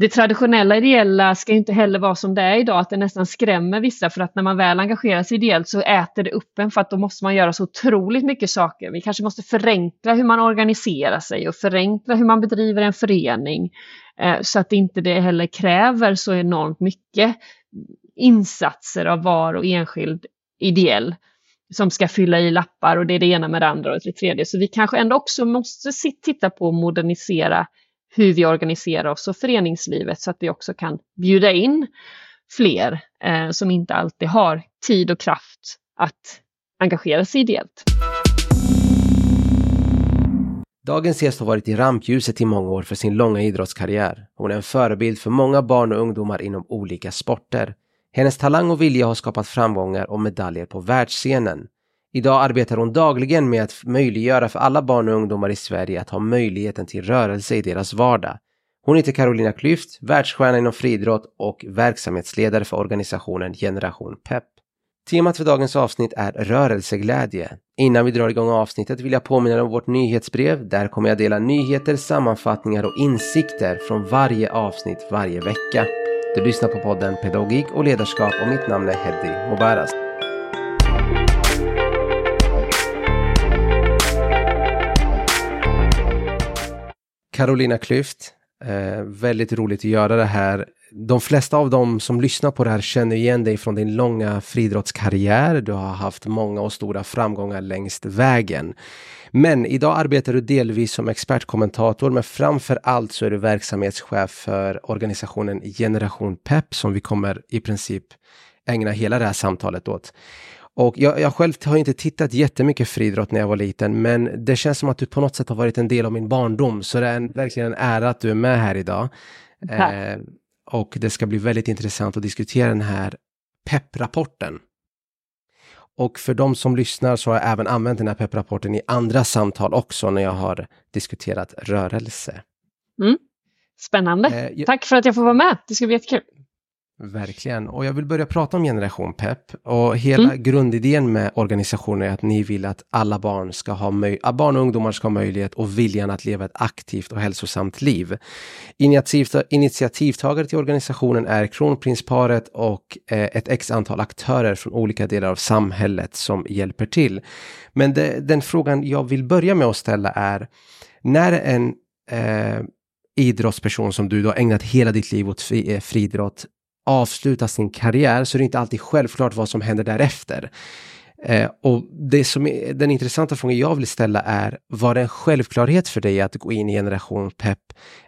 det traditionella ideella ska inte heller vara som det är idag, att det nästan skrämmer vissa för att när man väl engagerar sig ideellt så äter det upp en för att då måste man göra så otroligt mycket saker. Vi kanske måste förenkla hur man organiserar sig och förenkla hur man bedriver en förening eh, så att inte det heller kräver så enormt mycket insatser av var och enskild ideell som ska fylla i lappar och det är det ena med det andra och det tredje. Så vi kanske ändå också måste titta på att modernisera hur vi organiserar oss och föreningslivet så att vi också kan bjuda in fler eh, som inte alltid har tid och kraft att engagera sig ideellt. Dagens gäst har varit i rampljuset i många år för sin långa idrottskarriär. Hon är en förebild för många barn och ungdomar inom olika sporter. Hennes talang och vilja har skapat framgångar och medaljer på världsscenen. Idag arbetar hon dagligen med att möjliggöra för alla barn och ungdomar i Sverige att ha möjligheten till rörelse i deras vardag. Hon heter Carolina Klyft, världsstjärna inom friidrott och verksamhetsledare för organisationen Generation Pep. Temat för dagens avsnitt är rörelseglädje. Innan vi drar igång avsnittet vill jag påminna om vårt nyhetsbrev. Där kommer jag dela nyheter, sammanfattningar och insikter från varje avsnitt varje vecka. Du lyssnar på podden Pedagogik och ledarskap och mitt namn är Heddy Mobaras. Carolina Klyft, eh, väldigt roligt att göra det här. De flesta av dem som lyssnar på det här känner igen dig från din långa friidrottskarriär. Du har haft många och stora framgångar längs vägen. Men idag arbetar du delvis som expertkommentator, men framför allt så är du verksamhetschef för organisationen Generation Pep som vi kommer i princip ägna hela det här samtalet åt. Och jag, jag själv har inte tittat jättemycket friidrott när jag var liten, men det känns som att du på något sätt har varit en del av min barndom. Så det är en, verkligen en ära att du är med här idag. Eh, och det ska bli väldigt intressant att diskutera den här PEP-rapporten. Och för de som lyssnar så har jag även använt den här PEP-rapporten i andra samtal också när jag har diskuterat rörelse. Mm. Spännande. Eh, jag... Tack för att jag får vara med. Det ska bli jättekul. Verkligen. Och jag vill börja prata om Generation Pep. Och hela mm. grundidén med organisationen är att ni vill att alla barn ska ha möj barn och ungdomar ska ha möjlighet och viljan att leva ett aktivt och hälsosamt liv. Initiativ initiativtagare till organisationen är kronprinsparet och eh, ett x antal aktörer från olika delar av samhället som hjälper till. Men det, den frågan jag vill börja med att ställa är när en eh, idrottsperson som du, du har ägnat hela ditt liv åt eh, friidrott avsluta sin karriär så är det inte alltid självklart vad som händer därefter. Eh, och det som är, den intressanta frågan jag vill ställa är, var det en självklarhet för dig att gå in i generation PEP?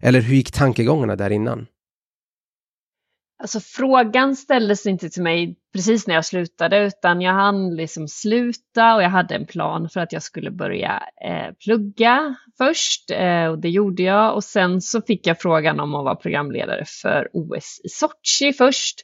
Eller hur gick tankegångarna där innan? Alltså frågan ställdes inte till mig precis när jag slutade utan jag hann liksom sluta och jag hade en plan för att jag skulle börja eh, plugga först eh, och det gjorde jag. Och sen så fick jag frågan om att vara programledare för OS i Sochi först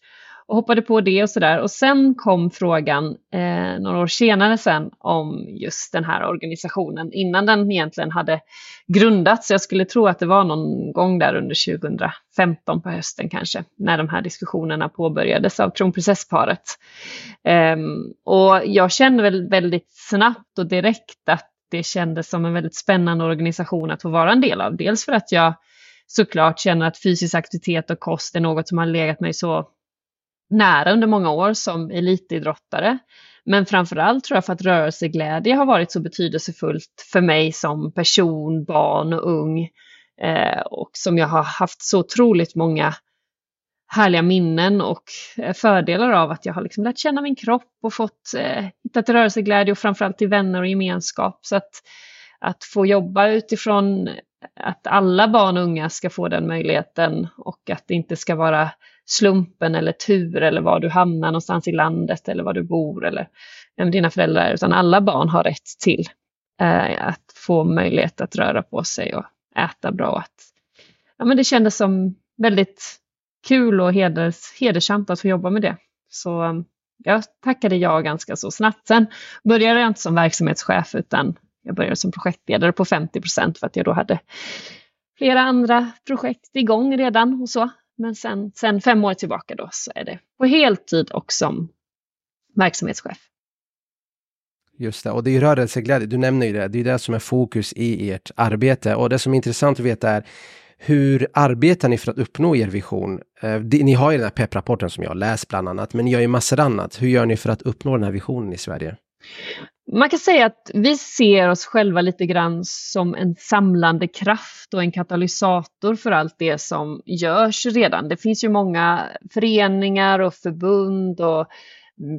och hoppade på det och sådär. Och sen kom frågan eh, några år senare sen om just den här organisationen innan den egentligen hade grundats. Jag skulle tro att det var någon gång där under 2015 på hösten kanske när de här diskussionerna påbörjades av kronprinsessparet. Eh, och jag kände väl väldigt snabbt och direkt att det kändes som en väldigt spännande organisation att få vara en del av. Dels för att jag såklart känner att fysisk aktivitet och kost är något som har legat mig så nära under många år som elitidrottare. Men framförallt tror jag för att rörelseglädje har varit så betydelsefullt för mig som person, barn och ung. Eh, och som jag har haft så otroligt många härliga minnen och eh, fördelar av att jag har liksom lärt känna min kropp och fått eh, hittat rörelseglädje och framförallt till vänner och gemenskap. Så att, att få jobba utifrån att alla barn och unga ska få den möjligheten och att det inte ska vara slumpen eller tur eller var du hamnar någonstans i landet eller var du bor eller vem dina föräldrar är, utan alla barn har rätt till eh, att få möjlighet att röra på sig och äta bra. Att, ja, men det kändes som väldigt kul och heders, hedersamt att få jobba med det. Så eh, jag tackade ja ganska så snabbt. Sen började jag inte som verksamhetschef utan jag började som projektledare på 50 procent för att jag då hade flera andra projekt igång redan och så. Men sen, sen fem år tillbaka då så är det på heltid och som verksamhetschef. Just det, och det är rörelseglädje, du nämner ju det, det är det som är fokus i ert arbete. Och det som är intressant att veta är, Hur arbetar ni för att uppnå er vision? Eh, ni har ju den här PEP-rapporten som jag har läst bland annat, men ni gör ju massor annat. Hur gör ni för att uppnå den här visionen i Sverige? Man kan säga att vi ser oss själva lite grann som en samlande kraft och en katalysator för allt det som görs redan. Det finns ju många föreningar och förbund och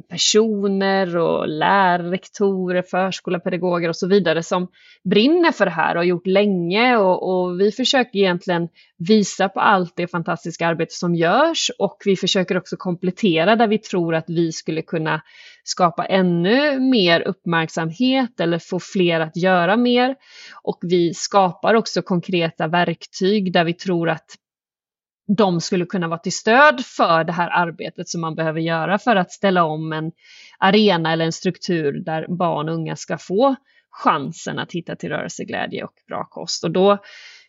personer och lärare, rektorer, förskolepedagoger och så vidare som brinner för det här och har gjort länge och, och, vi försöker egentligen visa på allt det fantastiska arbete som görs och vi försöker också komplettera där vi tror att vi skulle kunna skapa ännu mer uppmärksamhet eller få fler att göra mer. Och vi skapar också konkreta verktyg där vi tror att de skulle kunna vara till stöd för det här arbetet som man behöver göra för att ställa om en arena eller en struktur där barn och unga ska få chansen att hitta till rörelseglädje och bra kost. Och då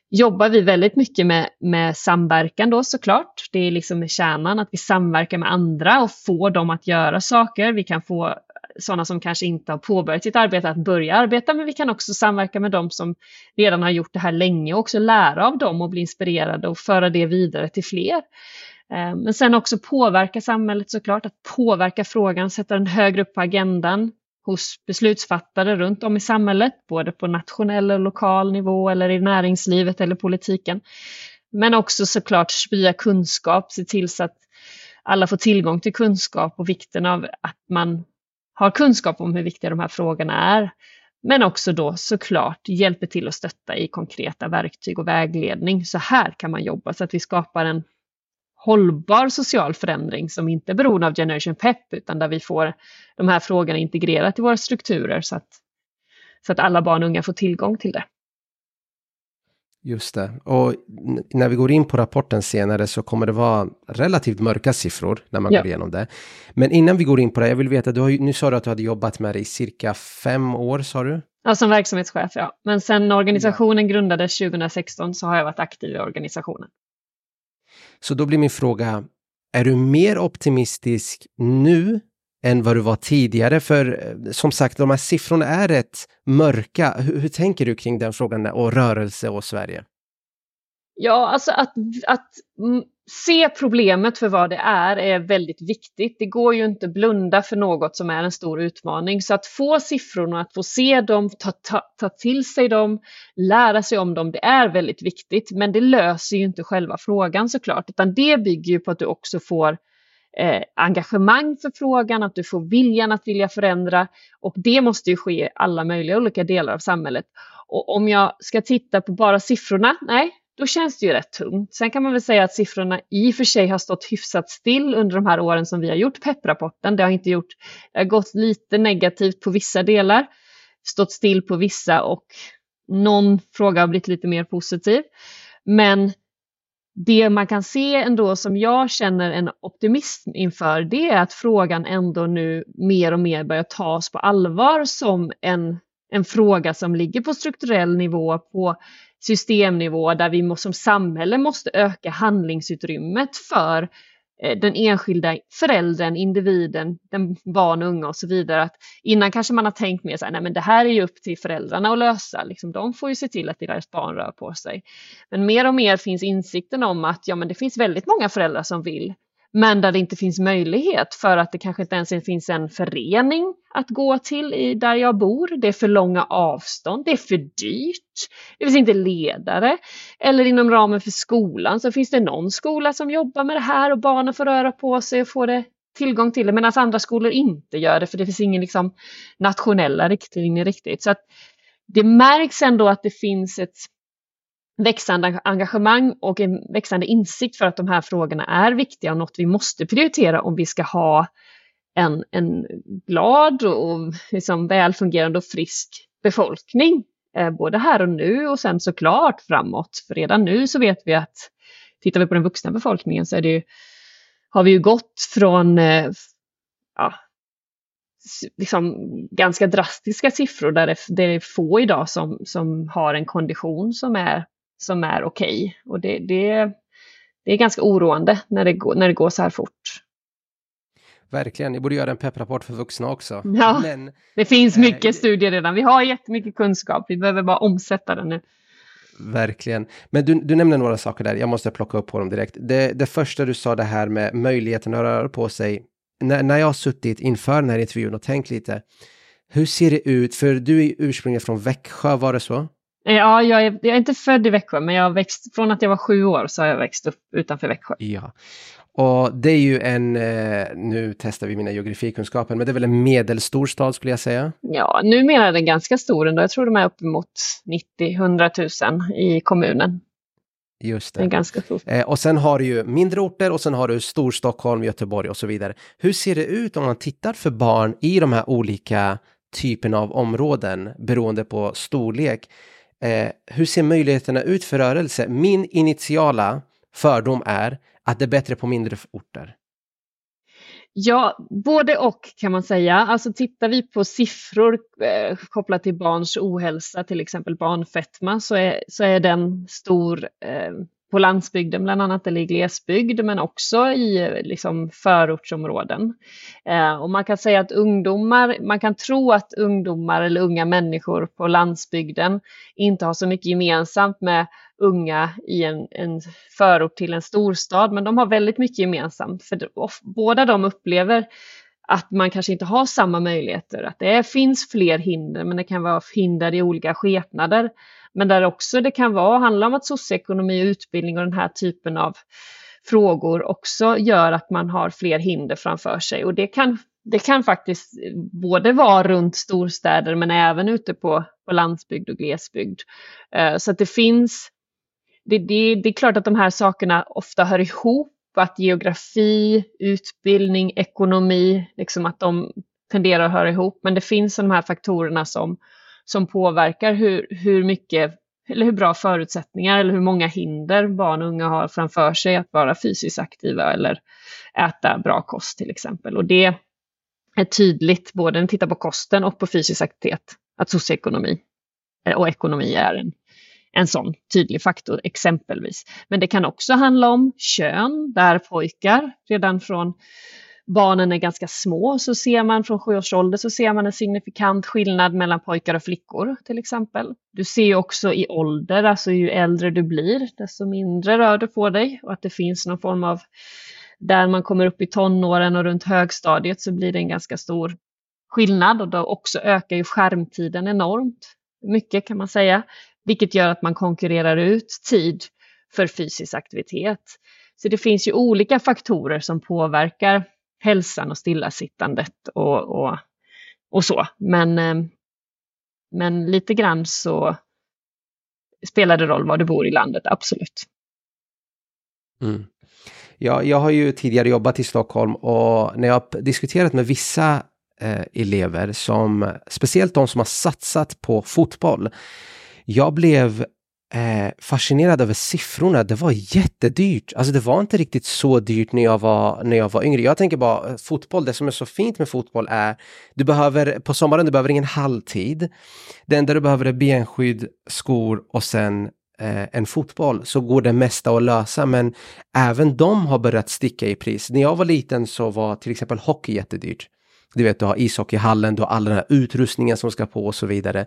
jobbar vi väldigt mycket med, med samverkan då såklart. Det är liksom kärnan att vi samverkar med andra och får dem att göra saker. Vi kan få sådana som kanske inte har påbörjat sitt arbete att börja arbeta, men vi kan också samverka med dem som redan har gjort det här länge och också lära av dem och bli inspirerade och föra det vidare till fler. Eh, men sen också påverka samhället såklart, att påverka frågan, sätta den högre upp på agendan hos beslutsfattare runt om i samhället, både på nationell och lokal nivå eller i näringslivet eller politiken. Men också såklart sprida kunskap, se till så att alla får tillgång till kunskap och vikten av att man har kunskap om hur viktiga de här frågorna är. Men också då såklart hjälper till att stötta i konkreta verktyg och vägledning. Så här kan man jobba så att vi skapar en hållbar social förändring som inte är beroende av Generation Pep utan där vi får de här frågorna integrerat i våra strukturer så att, så att alla barn och unga får tillgång till det. Just det. Och när vi går in på rapporten senare så kommer det vara relativt mörka siffror när man ja. går igenom det. Men innan vi går in på det, jag vill veta, du har, nu sa du att du hade jobbat med det i cirka fem år, sa du? Ja, som verksamhetschef, ja. Men sen organisationen ja. grundades 2016 så har jag varit aktiv i organisationen. Så då blir min fråga, är du mer optimistisk nu än vad du var tidigare? För eh, som sagt, de här siffrorna är rätt mörka. Hur, hur tänker du kring den frågan och rörelse och Sverige? Ja, alltså att, att se problemet för vad det är är väldigt viktigt. Det går ju inte blunda för något som är en stor utmaning. Så att få siffrorna, att få se dem, ta, ta, ta till sig dem, lära sig om dem, det är väldigt viktigt. Men det löser ju inte själva frågan såklart, utan det bygger ju på att du också får eh, engagemang för frågan, att du får viljan att vilja förändra och det måste ju ske i alla möjliga olika delar av samhället. Och om jag ska titta på bara siffrorna, nej, då känns det ju rätt tungt. Sen kan man väl säga att siffrorna i och för sig har stått hyfsat still under de här åren som vi har gjort PEP-rapporten. Det har inte gjort, det har gått lite negativt på vissa delar, stått still på vissa och någon fråga har blivit lite mer positiv. Men det man kan se ändå som jag känner en optimism inför det är att frågan ändå nu mer och mer börjar tas på allvar som en, en fråga som ligger på strukturell nivå, på systemnivå där vi som samhälle måste öka handlingsutrymmet för Eh, den enskilda föräldern, individen, den barn och unga och så vidare. Att innan kanske man har tänkt mer så här, nej men det här är ju upp till föräldrarna att lösa, liksom, de får ju se till att deras barn rör på sig. Men mer och mer finns insikten om att ja, men det finns väldigt många föräldrar som vill men där det inte finns möjlighet för att det kanske inte ens finns en förening att gå till i, där jag bor. Det är för långa avstånd, det är för dyrt, det finns inte ledare. Eller inom ramen för skolan så finns det någon skola som jobbar med det här och barnen får röra på sig och få det tillgång till det medan andra skolor inte gör det för det finns ingen liksom, nationella riktlinjer riktigt. Så att det märks ändå att det finns ett växande engagemang och en växande insikt för att de här frågorna är viktiga och något vi måste prioritera om vi ska ha en, en glad och liksom välfungerande och frisk befolkning. Eh, både här och nu och sen såklart framåt. För redan nu så vet vi att tittar vi på den vuxna befolkningen så är det ju, har vi ju gått från eh, ja, liksom ganska drastiska siffror där det, det är få idag som, som har en kondition som är som är okej. Okay. Och det, det, det är ganska oroande när det, går, när det går så här fort. Verkligen, ni borde göra en pepprapport för vuxna också. Ja, Men, det finns mycket eh, studier redan. Vi har jättemycket kunskap, vi behöver bara omsätta den nu. Verkligen. Men du, du nämnde några saker där, jag måste plocka upp på dem direkt. Det, det första du sa det här med möjligheten att röra på sig. När, när jag har suttit inför den här intervjun och tänkt lite, hur ser det ut? För du är ursprungligen från Växjö, var det så? Ja, jag är, jag är inte född i Växjö, men jag har växt, från att jag var sju år så har jag växt upp utanför Växjö. Ja, och det är ju en, eh, nu testar vi mina geografikunskaper, men det är väl en medelstor stad skulle jag säga? Ja, numera är den ganska stor ändå. Jag tror de är uppemot 90-100 000 i kommunen. Just det. det är ganska stort. Eh, och sen har du ju mindre orter och sen har du Storstockholm, Göteborg och så vidare. Hur ser det ut om man tittar för barn i de här olika typerna av områden beroende på storlek? Eh, hur ser möjligheterna ut för rörelse? Min initiala fördom är att det är bättre på mindre orter. Ja, både och kan man säga. Alltså tittar vi på siffror eh, kopplat till barns ohälsa, till exempel barnfetma, så är, så är den stor eh, på landsbygden bland annat, eller i glesbygd, men också i liksom, förortsområden. Eh, och man kan säga att ungdomar, man kan tro att ungdomar eller unga människor på landsbygden inte har så mycket gemensamt med unga i en, en förort till en storstad, men de har väldigt mycket gemensamt. För båda de upplever att man kanske inte har samma möjligheter, att det finns fler hinder, men det kan vara hinder i olika skepnader. Men där också det kan vara, handla om att socioekonomi, utbildning och den här typen av frågor också gör att man har fler hinder framför sig. Och det kan, det kan faktiskt både vara runt storstäder men även ute på, på landsbygd och glesbygd. Eh, så att det finns, det, det, det är klart att de här sakerna ofta hör ihop, att geografi, utbildning, ekonomi, liksom att de tenderar att höra ihop. Men det finns de här faktorerna som som påverkar hur, hur mycket eller hur bra förutsättningar eller hur många hinder barn och unga har framför sig att vara fysiskt aktiva eller äta bra kost till exempel. Och det är tydligt både när man tittar på kosten och på fysisk aktivitet att socioekonomi eh, och ekonomi är en, en sån tydlig faktor exempelvis. Men det kan också handla om kön där pojkar redan från barnen är ganska små så ser man från sju års ålder så ser man en signifikant skillnad mellan pojkar och flickor till exempel. Du ser också i ålder, alltså ju äldre du blir desto mindre rör du på dig och att det finns någon form av där man kommer upp i tonåren och runt högstadiet så blir det en ganska stor skillnad och då också ökar ju skärmtiden enormt mycket kan man säga, vilket gör att man konkurrerar ut tid för fysisk aktivitet. Så det finns ju olika faktorer som påverkar hälsan och stillasittandet och, och, och så. Men, eh, men lite grann så spelar det roll var du bor i landet, absolut. Mm. Ja, jag har ju tidigare jobbat i Stockholm och när jag har diskuterat med vissa eh, elever som, speciellt de som har satsat på fotboll, jag blev eh, fascinerad över siffrorna. Det var jättedyrt. Alltså det var inte riktigt så dyrt när jag var, när jag var yngre. Jag tänker bara eh, fotboll, det som är så fint med fotboll är du behöver, på sommaren du behöver ingen halvtid. Det enda du behöver är benskydd, skor och sen eh, en fotboll så går det mesta att lösa men även de har börjat sticka i pris. När jag var liten så var till exempel hockey jättedyrt. Du vet, du har ishockeyhallen, du har all den här utrustningen som ska på och så vidare.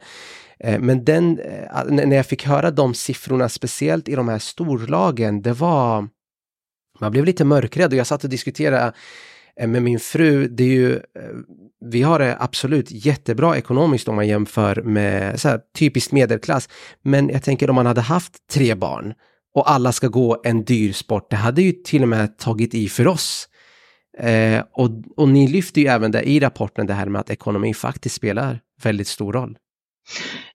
Eh, men den, eh, när jag fick höra de siffrorna, speciellt i de här storlagen, det var... Man blev lite mörkrädd och jag satt och diskuterade eh, med min fru, det är ju, vi har det absolut jättebra ekonomiskt om man jämför med så här, typiskt medelklass. Men jag tänker om man hade haft tre barn och alla ska gå en dyr sport, det hade ju till och med tagit i för oss. Eh, och, och ni lyfter ju även det i rapporten det här med att ekonomin faktiskt spelar väldigt stor roll.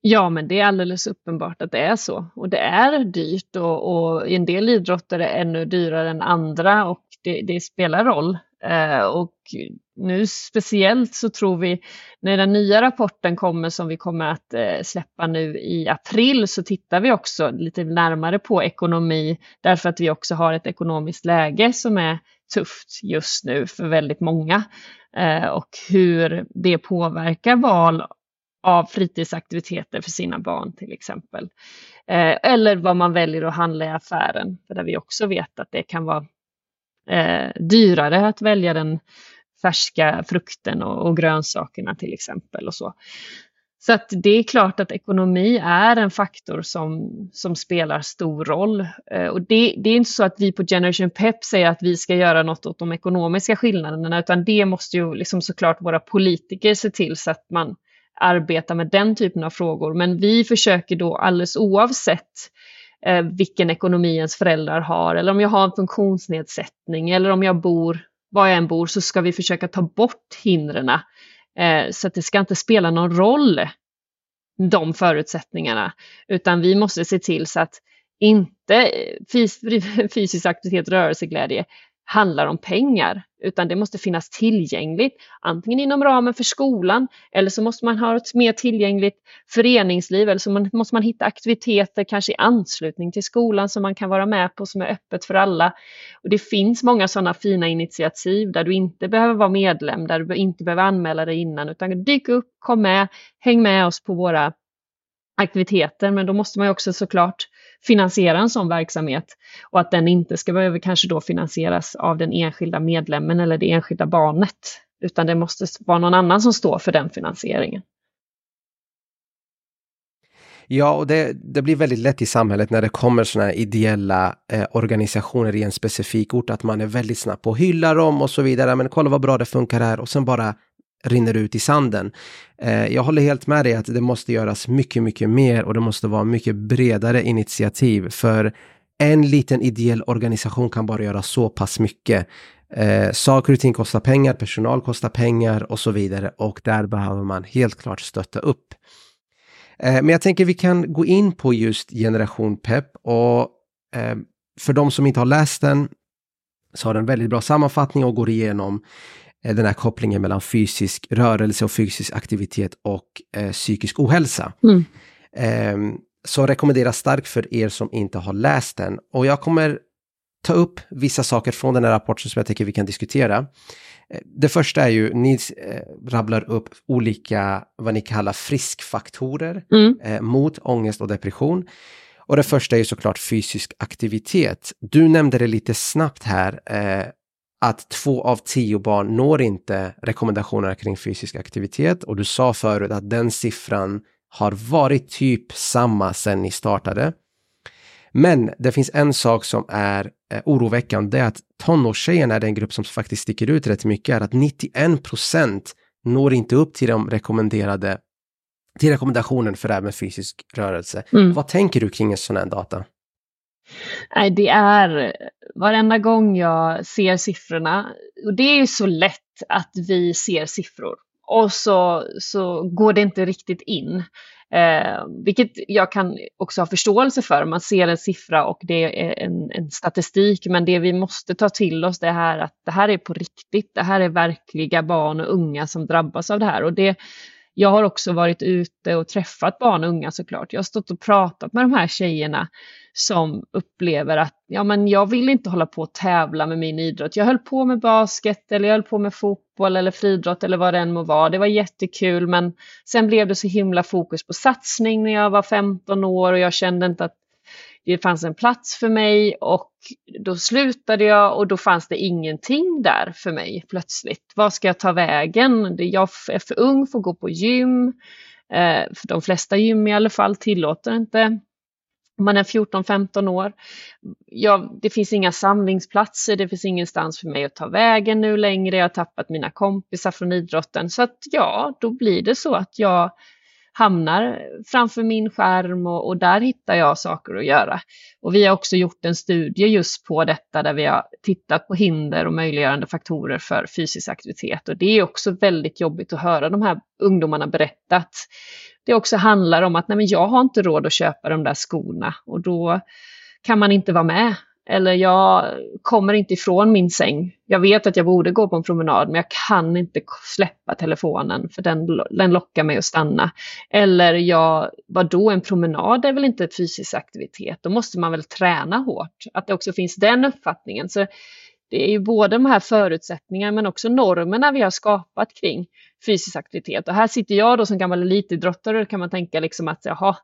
Ja, men det är alldeles uppenbart att det är så. Och det är dyrt och, och i en del idrotter är det ännu dyrare än andra och det, det spelar roll. Eh, och nu speciellt så tror vi, när den nya rapporten kommer som vi kommer att eh, släppa nu i april, så tittar vi också lite närmare på ekonomi, därför att vi också har ett ekonomiskt läge som är tufft just nu för väldigt många. Eh, och hur det påverkar val av fritidsaktiviteter för sina barn till exempel. Eh, eller vad man väljer att handla i affären, för där vi också vet att det kan vara eh, dyrare att välja den färska frukten och grönsakerna till exempel och så. Så att det är klart att ekonomi är en faktor som, som spelar stor roll. Eh, och det, det, är inte så att vi på Generation Pep säger att vi ska göra något åt de ekonomiska skillnaderna, utan det måste ju liksom såklart våra politiker se till så att man arbetar med den typen av frågor. Men vi försöker då alldeles oavsett eh, vilken ekonomi ens föräldrar har, eller om jag har en funktionsnedsättning, eller om jag bor var jag än bor, så ska vi försöka ta bort hindren Eh, så att det ska inte spela någon roll, de förutsättningarna, utan vi måste se till så att inte fys fysisk aktivitet, rörelseglädje handlar om pengar, utan det måste finnas tillgängligt, antingen inom ramen för skolan, eller så måste man ha ett mer tillgängligt föreningsliv, eller så måste man hitta aktiviteter kanske i anslutning till skolan som man kan vara med på, som är öppet för alla. Och det finns många sådana fina initiativ där du inte behöver vara medlem, där du inte behöver anmäla dig innan, utan dyk upp, kom med, häng med oss på våra aktiviteter, men då måste man ju också såklart finansiera en sån verksamhet och att den inte ska behöva kanske då finansieras av den enskilda medlemmen eller det enskilda barnet, utan det måste vara någon annan som står för den finansieringen. Ja, och det, det, blir väldigt lätt i samhället när det kommer sådana här ideella eh, organisationer i en specifik ort att man är väldigt snabb på att hylla dem och så vidare. Men kolla vad bra det funkar här och sen bara rinner ut i sanden. Eh, jag håller helt med dig att det måste göras mycket, mycket mer och det måste vara mycket bredare initiativ för en liten ideell organisation kan bara göra så pass mycket. Eh, saker och ting kostar pengar, personal kostar pengar och så vidare och där behöver man helt klart stötta upp. Eh, men jag tänker vi kan gå in på just Generation Pep och eh, för de som inte har läst den så har den väldigt bra sammanfattning och går igenom den här kopplingen mellan fysisk rörelse och fysisk aktivitet och eh, psykisk ohälsa. Mm. Eh, så rekommenderas starkt för er som inte har läst den. Och jag kommer ta upp vissa saker från den här rapporten som jag tycker vi kan diskutera. Eh, det första är ju, ni eh, rabblar upp olika, vad ni kallar friskfaktorer mm. eh, mot ångest och depression. Och det första är ju såklart fysisk aktivitet. Du nämnde det lite snabbt här, eh, att två av tio barn når inte rekommendationerna kring fysisk aktivitet och du sa förut att den siffran har varit typ samma sedan ni startade. Men det finns en sak som är eh, oroväckande, det är att tonårstjejerna är den grupp som faktiskt sticker ut rätt mycket, är att 91 procent når inte upp till de rekommenderade till rekommendationen för det här med fysisk rörelse. Mm. Vad tänker du kring en sån här data? Nej, det är varenda gång jag ser siffrorna, och det är ju så lätt att vi ser siffror och så, så går det inte riktigt in. Eh, vilket jag kan också ha förståelse för. Man ser en siffra och det är en, en, statistik, men det vi måste ta till oss det här att det här är på riktigt. Det här är verkliga barn och unga som drabbas av det här och det jag har också varit ute och träffat barn och unga såklart. Jag har stått och pratat med de här tjejerna som upplever att ja, men jag vill inte hålla på och tävla med min idrott. Jag höll på med basket eller jag höll på med fotboll eller friidrott eller vad det än må vara. Det var jättekul men sen blev det så himla fokus på satsning när jag var 15 år och jag kände inte att det fanns en plats för mig och då slutade jag och då fanns det ingenting där för mig plötsligt. Vad ska jag ta vägen? Jag är för ung för att gå på gym. Eh, för de flesta gym i alla fall tillåter inte man är 14-15 år. Ja, det finns inga samlingsplatser, det finns ingenstans för mig att ta vägen nu längre. Jag har tappat mina kompisar från idrotten. Så att ja, då blir det så att jag hamnar framför min skärm och, och, där hittar jag saker att göra. Och vi har också gjort en studie just på detta där vi har tittat på hinder och möjliggörande faktorer för fysisk aktivitet. Och det är också väldigt jobbigt att höra de här ungdomarna berätta att det också handlar om att nej men jag har inte råd att köpa de där skorna och då kan man inte vara med eller jag kommer inte ifrån min säng. Jag vet att jag borde gå på en promenad men jag kan inte släppa telefonen för den, den lockar mig att stanna. Eller jag, vadå en promenad är väl inte fysisk aktivitet, då måste man väl träna hårt. Att det också finns den uppfattningen. Så det är ju både de här förutsättningarna men också normerna vi har skapat kring fysisk aktivitet. Och här sitter jag då som gammal elitidrottare och kan man tänka liksom att jaha,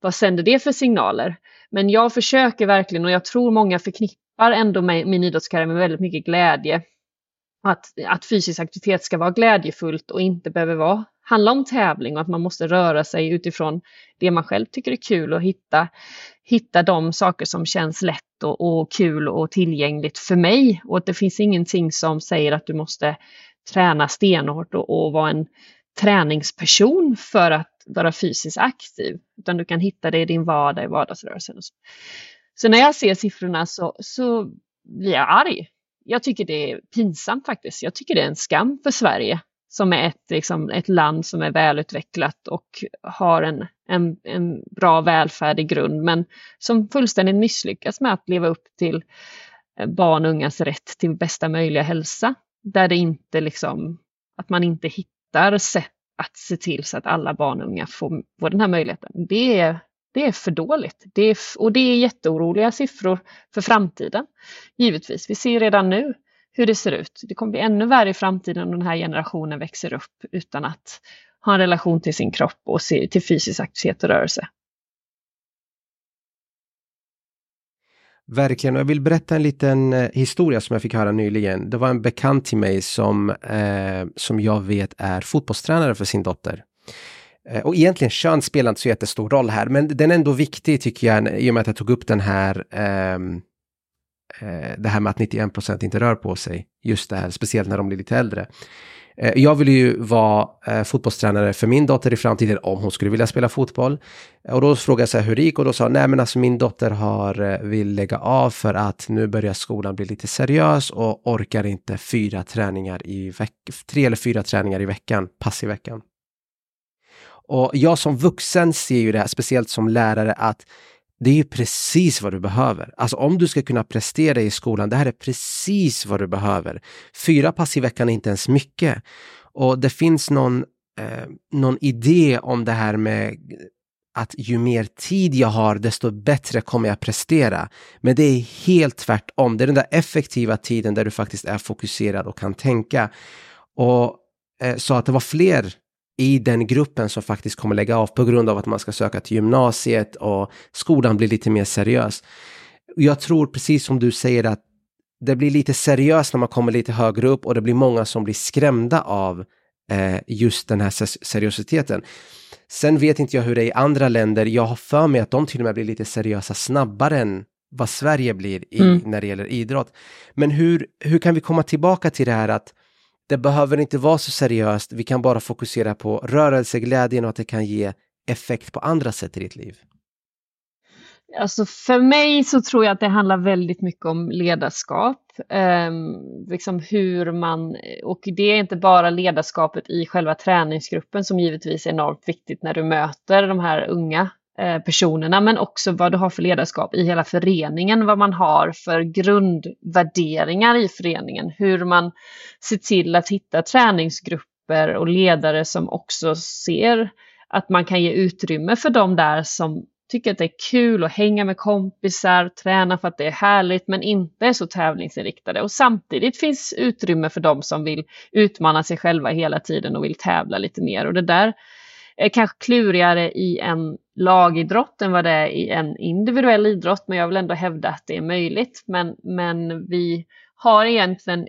vad sänder det för signaler? Men jag försöker verkligen och jag tror många förknippar ändå med min idrottskarriär med väldigt mycket glädje. Att, att fysisk aktivitet ska vara glädjefullt och inte behöver vara handla om tävling och att man måste röra sig utifrån det man själv tycker är kul och hitta, hitta de saker som känns lätt och, och kul och tillgängligt för mig. Och att det finns ingenting som säger att du måste träna stenhårt och, och vara en träningsperson för att vara fysiskt aktiv, utan du kan hitta det i din vardag, i vardagsrörelsen. Så. så när jag ser siffrorna så, så blir jag arg. Jag tycker det är pinsamt faktiskt. Jag tycker det är en skam för Sverige som är ett, liksom, ett land som är välutvecklat och har en, en, en bra välfärd i grund, men som fullständigt misslyckas med att leva upp till eh, barn och ungas rätt till bästa möjliga hälsa. Där det inte liksom, att man inte hittar sätt att se till så att alla barn och unga får, får den här möjligheten. Det är, det är för dåligt. Det är, och det är jätteoroliga siffror för framtiden. Givetvis, vi ser redan nu hur det ser ut. Det kommer bli ännu värre i framtiden om den här generationen växer upp utan att ha en relation till sin kropp och till fysisk aktivitet och rörelse. Verkligen, och jag vill berätta en liten eh, historia som jag fick höra nyligen. Det var en bekant till mig som, eh, som jag vet är fotbollstränare för sin dotter. Eh, och egentligen kön spelar inte så jättestor roll här, men den är ändå viktig tycker jag i och med att jag tog upp den här eh, Eh, det här med att 91% inte rör på sig. Just det här, speciellt när de blir lite äldre. Eh, jag vill ju vara eh, fotbollstränare för min dotter i framtiden om hon skulle vilja spela fotboll. Eh, och då frågade jag så här hur det gick och då sa nej men alltså min dotter har, eh, vill lägga av för att nu börjar skolan bli lite seriös och orkar inte fyra träningar i veckan, tre eller fyra träningar i veckan, pass i veckan. Och jag som vuxen ser ju det här, speciellt som lärare, att det är ju precis vad du behöver. Alltså om du ska kunna prestera i skolan, det här är precis vad du behöver. Fyra pass i veckan är inte ens mycket. Och det finns någon, eh, någon idé om det här med att ju mer tid jag har, desto bättre kommer jag prestera. Men det är helt tvärtom. Det är den där effektiva tiden där du faktiskt är fokuserad och kan tänka. Och eh, så att det var fler i den gruppen som faktiskt kommer lägga av på grund av att man ska söka till gymnasiet och skolan blir lite mer seriös. Jag tror precis som du säger att det blir lite seriöst när man kommer lite högre upp och det blir många som blir skrämda av eh, just den här seriositeten. Sen vet inte jag hur det är i andra länder. Jag har för mig att de till och med blir lite seriösa snabbare än vad Sverige blir i, mm. när det gäller idrott. Men hur, hur kan vi komma tillbaka till det här att det behöver inte vara så seriöst. Vi kan bara fokusera på rörelseglädjen och att det kan ge effekt på andra sätt i ditt liv. Alltså för mig så tror jag att det handlar väldigt mycket om ledarskap. Eh, liksom hur man, och det är inte bara ledarskapet i själva träningsgruppen som givetvis är enormt viktigt när du möter de här unga Eh, personerna men också vad du har för ledarskap i hela föreningen, vad man har för grundvärderingar i föreningen, hur man ser till att hitta träningsgrupper och ledare som också ser att man kan ge utrymme för de där som tycker att det är kul att hänga med kompisar, träna för att det är härligt men inte är så tävlingsinriktade. Och samtidigt finns utrymme för dem som vill utmana sig själva hela tiden och vill tävla lite mer. Och det där är kanske klurigare i en lagidrott än vad det är i en individuell idrott, men jag vill ändå hävda att det är möjligt. Men, men vi har egentligen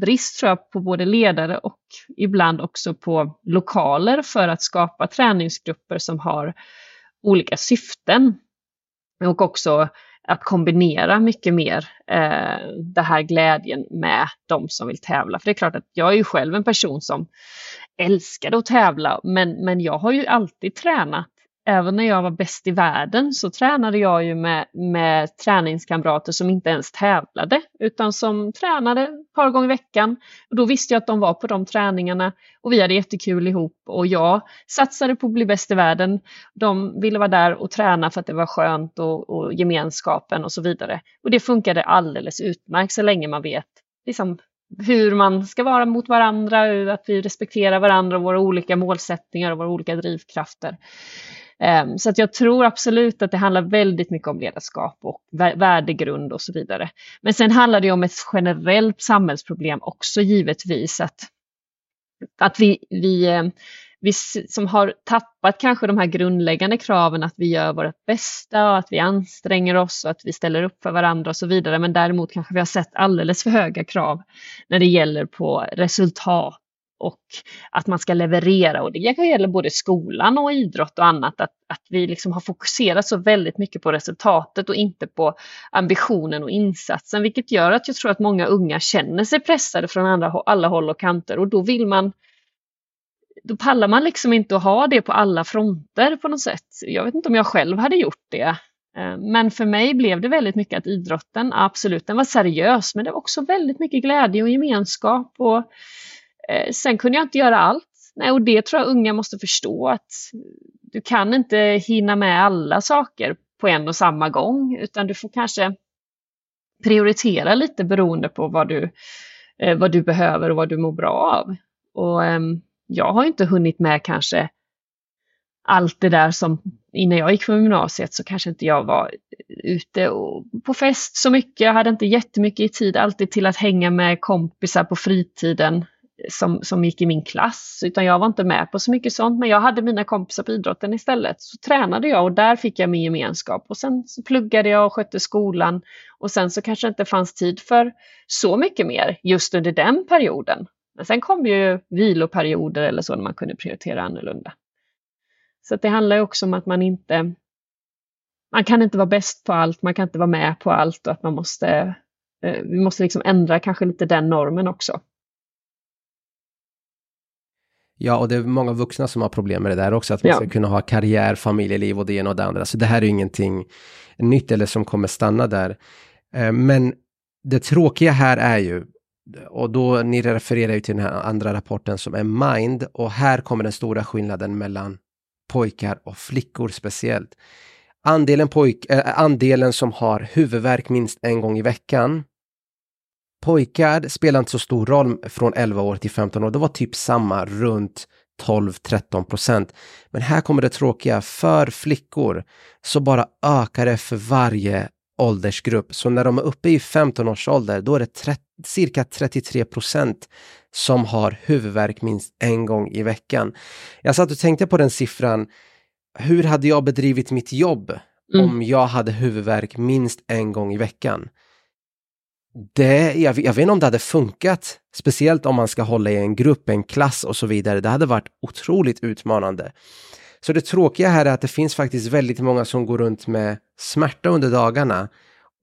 brist tror jag, på både ledare och ibland också på lokaler för att skapa träningsgrupper som har olika syften. Och också att kombinera mycket mer eh, den här glädjen med de som vill tävla. För det är klart att jag är ju själv en person som älskade att tävla, men, men jag har ju alltid tränat även när jag var bäst i världen så tränade jag ju med, med träningskamrater som inte ens tävlade utan som tränade ett par gånger i veckan. Och då visste jag att de var på de träningarna och vi hade jättekul ihop och jag satsade på att bli bäst i världen. De ville vara där och träna för att det var skönt och, och gemenskapen och så vidare. Och det funkade alldeles utmärkt så länge man vet liksom, hur man ska vara mot varandra, att vi respekterar varandra och våra olika målsättningar och våra olika drivkrafter. Ehm, så att jag tror absolut att det handlar väldigt mycket om ledarskap och värdegrund och så vidare. Men sen handlar det om ett generellt samhällsproblem också givetvis. Att, att vi, vi, ehm, vi som har tappat kanske de här grundläggande kraven att vi gör vårt bästa och att vi anstränger oss och att vi ställer upp för varandra och så vidare. Men däremot kanske vi har sett alldeles för höga krav när det gäller på resultat och att man ska leverera. Och det gäller både skolan och idrott och annat. Att, att vi liksom har fokuserat så väldigt mycket på resultatet och inte på ambitionen och insatsen. Vilket gör att jag tror att många unga känner sig pressade från andra, alla håll och kanter. Och då vill man då pallar man liksom inte att ha det på alla fronter på något sätt. Jag vet inte om jag själv hade gjort det. Eh, men för mig blev det väldigt mycket att idrotten, absolut, den var seriös, men det var också väldigt mycket glädje och gemenskap. Och, Eh, sen kunde jag inte göra allt. Nej, och det tror jag unga måste förstå att du kan inte hinna med alla saker på en och samma gång, utan du får kanske prioritera lite beroende på vad du, eh, vad du behöver och vad du mår bra av. Och eh, jag har inte hunnit med kanske allt det där som innan jag gick på gymnasiet så kanske inte jag var ute på fest så mycket. Jag hade inte jättemycket i tid alltid till att hänga med kompisar på fritiden som, som gick i min klass, utan jag var inte med på så mycket sånt. Men jag hade mina kompisar på idrotten istället. Så tränade jag och där fick jag min gemenskap. Och sen så pluggade jag och skötte skolan. Och sen så kanske det inte fanns tid för så mycket mer just under den perioden. Men sen kom ju viloperioder eller så när man kunde prioritera annorlunda. Så det handlar också om att man inte man kan inte vara bäst på allt, man kan inte vara med på allt och att man måste, eh, vi måste liksom ändra kanske lite den normen också. Ja, och det är många vuxna som har problem med det där också, att man ja. ska kunna ha karriär, familjeliv och det ena och det andra. Så det här är ingenting nytt eller som kommer stanna där. Eh, men det tråkiga här är ju, och då ni refererar ju till den här andra rapporten som är Mind, och här kommer den stora skillnaden mellan pojkar och flickor speciellt. Andelen, pojk, äh, andelen som har huvudvärk minst en gång i veckan. Pojkar spelar inte så stor roll från 11 år till 15 år. Det var typ samma runt 12-13 procent. Men här kommer det tråkiga. För flickor så bara ökar det för varje åldersgrupp. Så när de är uppe i 15 års ålder, då är det 30, cirka 33 procent som har huvudvärk minst en gång i veckan. Jag satt och tänkte på den siffran. Hur hade jag bedrivit mitt jobb mm. om jag hade huvudvärk minst en gång i veckan? Det, jag, jag vet inte om det hade funkat, speciellt om man ska hålla i en grupp, en klass och så vidare. Det hade varit otroligt utmanande. Så det tråkiga här är att det finns faktiskt väldigt många som går runt med smärta under dagarna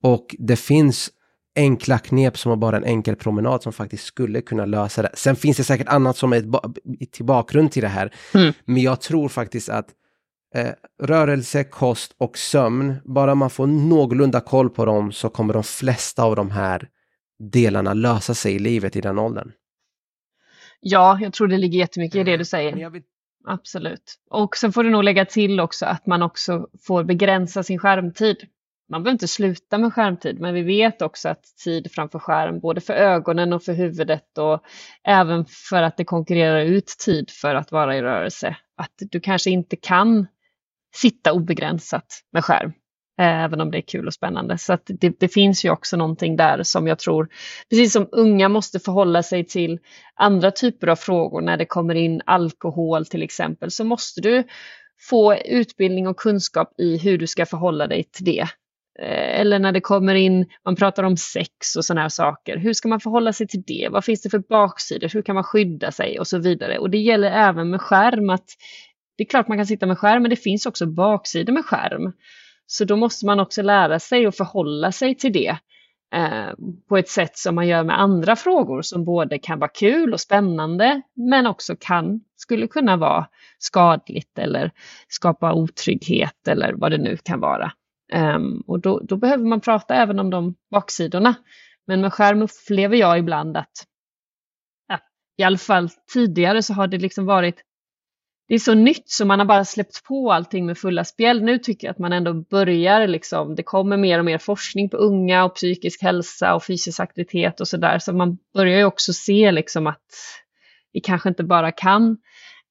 och det finns enkla knep som har bara en enkel promenad som faktiskt skulle kunna lösa det. Sen finns det säkert annat som är till bakgrund till det här. Mm. Men jag tror faktiskt att eh, rörelse, kost och sömn, bara man får någorlunda koll på dem så kommer de flesta av de här delarna lösa sig i livet i den åldern. Ja, jag tror det ligger jättemycket i det du säger. Vill... Absolut. Och sen får du nog lägga till också att man också får begränsa sin skärmtid man behöver inte sluta med skärmtid, men vi vet också att tid framför skärm, både för ögonen och för huvudet och även för att det konkurrerar ut tid för att vara i rörelse. Att du kanske inte kan sitta obegränsat med skärm, eh, även om det är kul och spännande. Så att det, det, finns ju också någonting där som jag tror, precis som unga måste förhålla sig till andra typer av frågor när det kommer in alkohol till exempel, så måste du få utbildning och kunskap i hur du ska förhålla dig till det eh, eller när det kommer in, man pratar om sex och sådana här saker. Hur ska man förhålla sig till det? Vad finns det för baksidor? Hur kan man skydda sig? Och så vidare. Och det gäller även med skärm. Att det är klart man kan sitta med skärm, men det finns också baksidor med skärm. Så då måste man också lära sig att förhålla sig till det eh, på ett sätt som man gör med andra frågor som både kan vara kul och spännande, men också kan, skulle kunna vara skadligt eller skapa otrygghet eller vad det nu kan vara. Um, och då, då, behöver man prata även om de baksidorna. Men med skärm upplever jag ibland att, ja, i alla fall tidigare så har det liksom varit, det är så nytt så man har bara släppt på allting med fulla spjäll. Nu tycker jag att man ändå börjar liksom, det kommer mer och mer forskning på unga och psykisk hälsa och fysisk aktivitet och sådär. Så man börjar ju också se liksom att vi kanske inte bara kan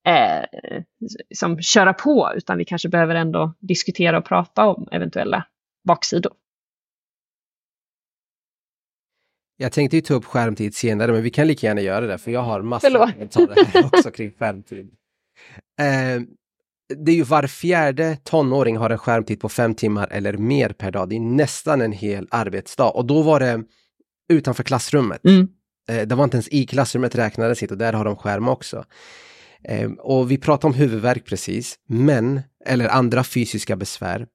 eh, som köra på, utan vi kanske behöver ändå diskutera och prata om eventuella baksidor. Jag tänkte ju ta upp skärmtid senare, men vi kan lika gärna göra det, för jag har massor av kommentarer här också kring skärmtid. Eh, det är ju var fjärde tonåring har en skärmtid på fem timmar eller mer per dag. Det är nästan en hel arbetsdag och då var det utanför klassrummet. Mm. Eh, det var inte ens i klassrummet räknades inte och där har de skärm också. Eh, och vi pratade om huvudvärk precis, men, eller andra fysiska besvär.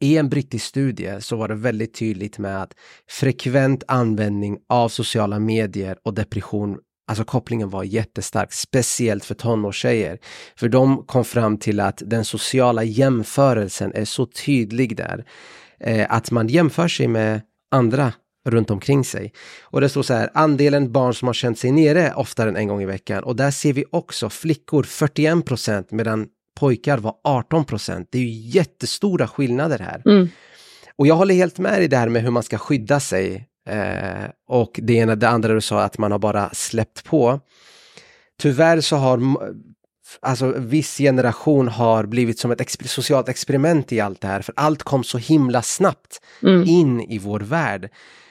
I en brittisk studie så var det väldigt tydligt med att frekvent användning av sociala medier och depression Alltså kopplingen var jättestark, speciellt för tonårstjejer. För de kom fram till att den sociala jämförelsen är så tydlig där. Eh, att man jämför sig med andra runt omkring sig. Och det står så här, andelen barn som har känt sig nere oftare än en gång i veckan. Och där ser vi också flickor 41 procent medan pojkar var 18 procent. Det är ju jättestora skillnader här. Mm. Och jag håller helt med i det här med hur man ska skydda sig. Eh, och det ena, det andra du sa att man har bara släppt på. Tyvärr så har alltså viss generation har blivit som ett exper socialt experiment i allt det här, för allt kom så himla snabbt mm. in i vår värld.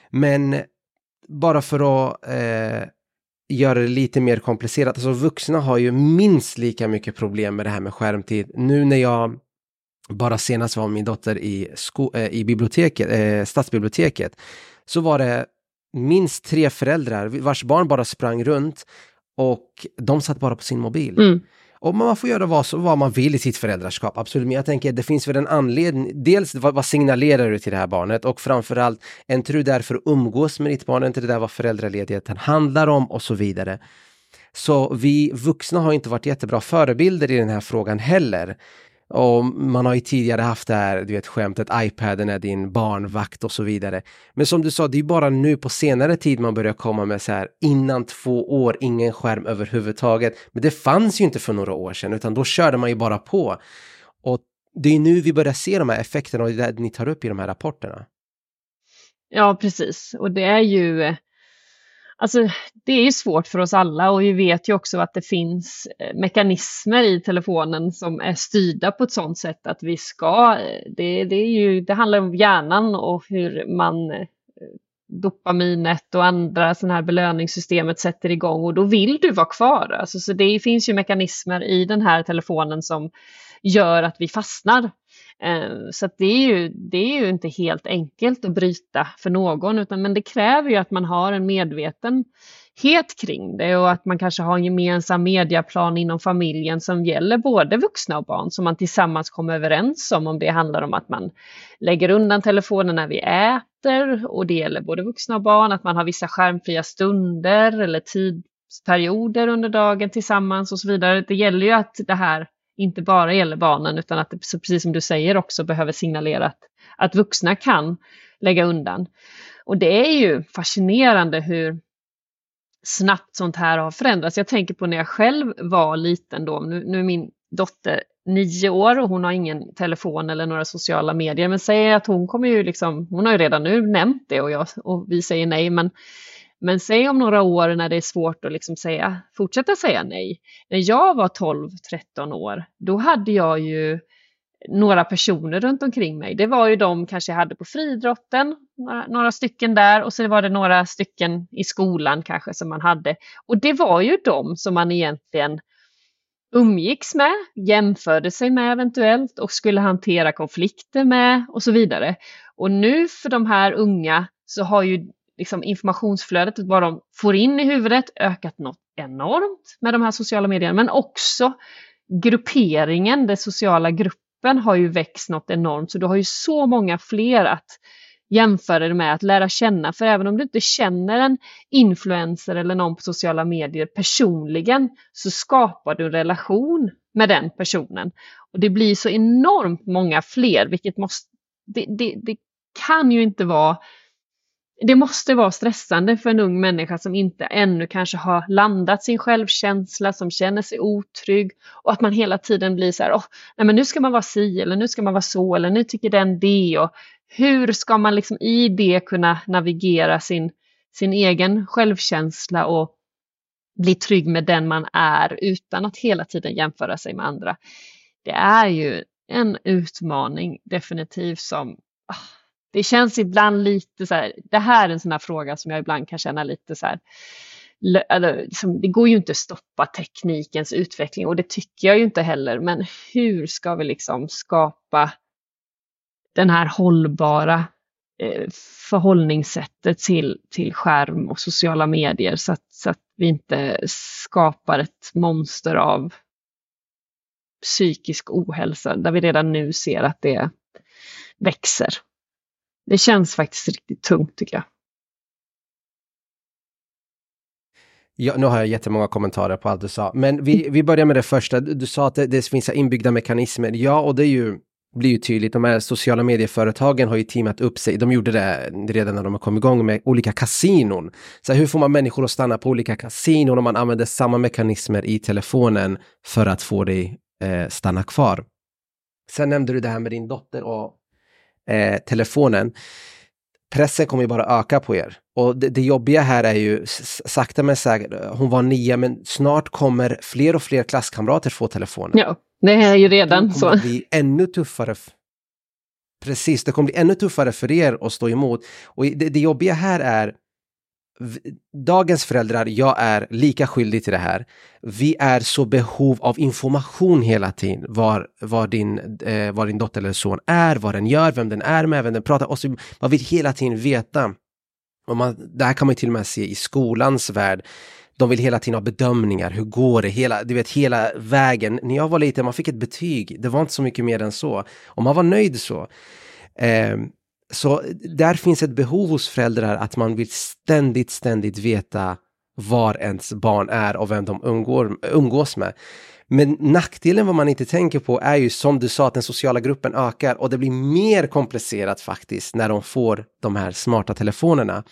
Men bara för att eh, göra det lite mer komplicerat, alltså vuxna har ju minst lika mycket problem med det här med skärmtid. Nu när jag bara senast var min dotter i, eh, i biblioteket, eh, stadsbiblioteket, så var det minst tre föräldrar vars barn bara sprang runt och de satt bara på sin mobil. Mm. Och man får göra vad, vad man vill i sitt föräldraskap, absolut. Men jag tänker det finns väl en anledning. Dels vad, vad signalerar du till det här barnet och framförallt, är inte du där för att umgås med ditt barn? Är inte det där vad föräldraledigheten handlar om och så vidare. Så vi vuxna har inte varit jättebra förebilder i den här frågan heller. Och man har ju tidigare haft det här, du vet skämtet, iPaden är din barnvakt och så vidare. Men som du sa, det är bara nu på senare tid man börjar komma med så här, innan två år, ingen skärm överhuvudtaget. Men det fanns ju inte för några år sedan, utan då körde man ju bara på. Och det är nu vi börjar se de här effekterna och det är det ni tar upp i de här rapporterna. Ja, precis. Och det är ju Alltså, det är ju svårt för oss alla och vi vet ju också att det finns eh, mekanismer i telefonen som är styrda på ett sådant sätt att vi ska, eh, det, det, är ju, det handlar om hjärnan och hur man eh, dopaminet och andra sådana här belöningssystemet sätter igång och då vill du vara kvar. Alltså, så det finns ju mekanismer i den här telefonen som gör att vi fastnar. Ehm, så det, är ju, det är ju inte helt enkelt att bryta för någon, utan, men det kräver ju att man har en medvetenhet kring det och att man kanske har en gemensam mediaplan inom familjen som gäller både vuxna och barn som man tillsammans kommer överens om, om det handlar om att man lägger undan telefonen när vi äter och det gäller både vuxna och barn, att man har vissa skärmfria stunder eller tidsperioder under dagen tillsammans och så vidare. Det gäller ju att det här inte bara gäller barnen utan att det, precis som du säger också behöver signalera att, att vuxna kan lägga undan. Och det är ju fascinerande hur snabbt sånt här har förändrats. Jag tänker på när jag själv var liten då, nu, nu är min dotter nio år och hon har ingen telefon eller några sociala medier, men säger att hon kommer ju liksom, hon har ju redan nu nämnt det och, jag, och vi säger nej, men men säg om några år när det är svårt att liksom säga, fortsätta säga nej. När jag var 12-13 år, då hade jag ju några personer runt omkring mig. Det var ju de kanske jag hade på friidrotten, några, några, stycken där och så var det några stycken i skolan kanske som man hade. Och det var ju de som man egentligen umgicks med, jämförde sig med eventuellt och skulle hantera konflikter med och så vidare. Och nu för de här unga så har ju liksom informationsflödet, vad de får in i huvudet, ökat något enormt med de här sociala medierna, men också grupperingen, den sociala gruppen har ju växt något enormt, så du har ju så många fler att jämföra det med att lära känna, för även om du inte känner en influencer eller någon på sociala medier personligen så skapar du en relation med den personen. Och det blir så enormt många fler, vilket måste, det, det, det kan ju inte vara det måste vara stressande för en ung människa som inte ännu kanske har landat sin självkänsla, som känner sig otrygg och att man hela tiden blir så här, oh, nej men nu ska man vara si eller nu ska man vara så eller nu tycker den det och hur ska man liksom i det kunna navigera sin, sin egen självkänsla och bli trygg med den man är utan att hela tiden jämföra sig med andra. Det är ju en utmaning definitivt som oh, det känns ibland lite så här, det här är en sån här fråga som jag ibland kan känna lite så här, liksom, det går ju inte att stoppa teknikens utveckling och det tycker jag ju inte heller, men hur ska vi liksom skapa den här hållbara eh, förhållningssättet till, till skärm och sociala medier så att, så att vi inte skapar ett monster av psykisk ohälsa där vi redan nu ser att det växer. Det känns faktiskt riktigt tungt tycker jag. Ja, nu har jag jättemånga kommentarer på allt du sa, men vi, vi börjar med det första. Du sa att det, det finns inbyggda mekanismer. Ja, och det är ju, blir ju tydligt. De här sociala medieföretagen har ju teamat upp sig. De gjorde det redan när de kom igång med olika kasinon. Så hur får man människor att stanna på olika kasinon om man använder samma mekanismer i telefonen för att få dig eh, stanna kvar? Sen nämnde du det här med din dotter och eh, telefonen pressen kommer ju bara öka på er. Och det, det jobbiga här är ju sakta men säkert, hon var nio men snart kommer fler och fler klasskamrater få telefonen. Ja, det är ju redan så. Det bli ännu tuffare. Precis, det kommer bli ännu tuffare för er att stå emot. Och det, det jobbiga här är dagens föräldrar, jag är lika skyldig till det här. Vi är så behov av information hela tiden. Var, var, din, eh, var din dotter eller son är, vad den gör, vem den är med, vem den pratar. Och så, man vill hela tiden veta. Och man, det här kan man till och med se i skolans värld. De vill hela tiden ha bedömningar, hur går det, hela, du vet hela vägen. När jag var liten, man fick ett betyg, det var inte så mycket mer än så. Och man var nöjd så. Eh, så där finns ett behov hos föräldrar att man vill ständigt, ständigt veta var ens barn är och vem de umgår, umgås med. Men nackdelen vad man inte tänker på är ju som du sa att den sociala gruppen ökar och det blir mer komplicerat faktiskt när de får de här smarta telefonerna.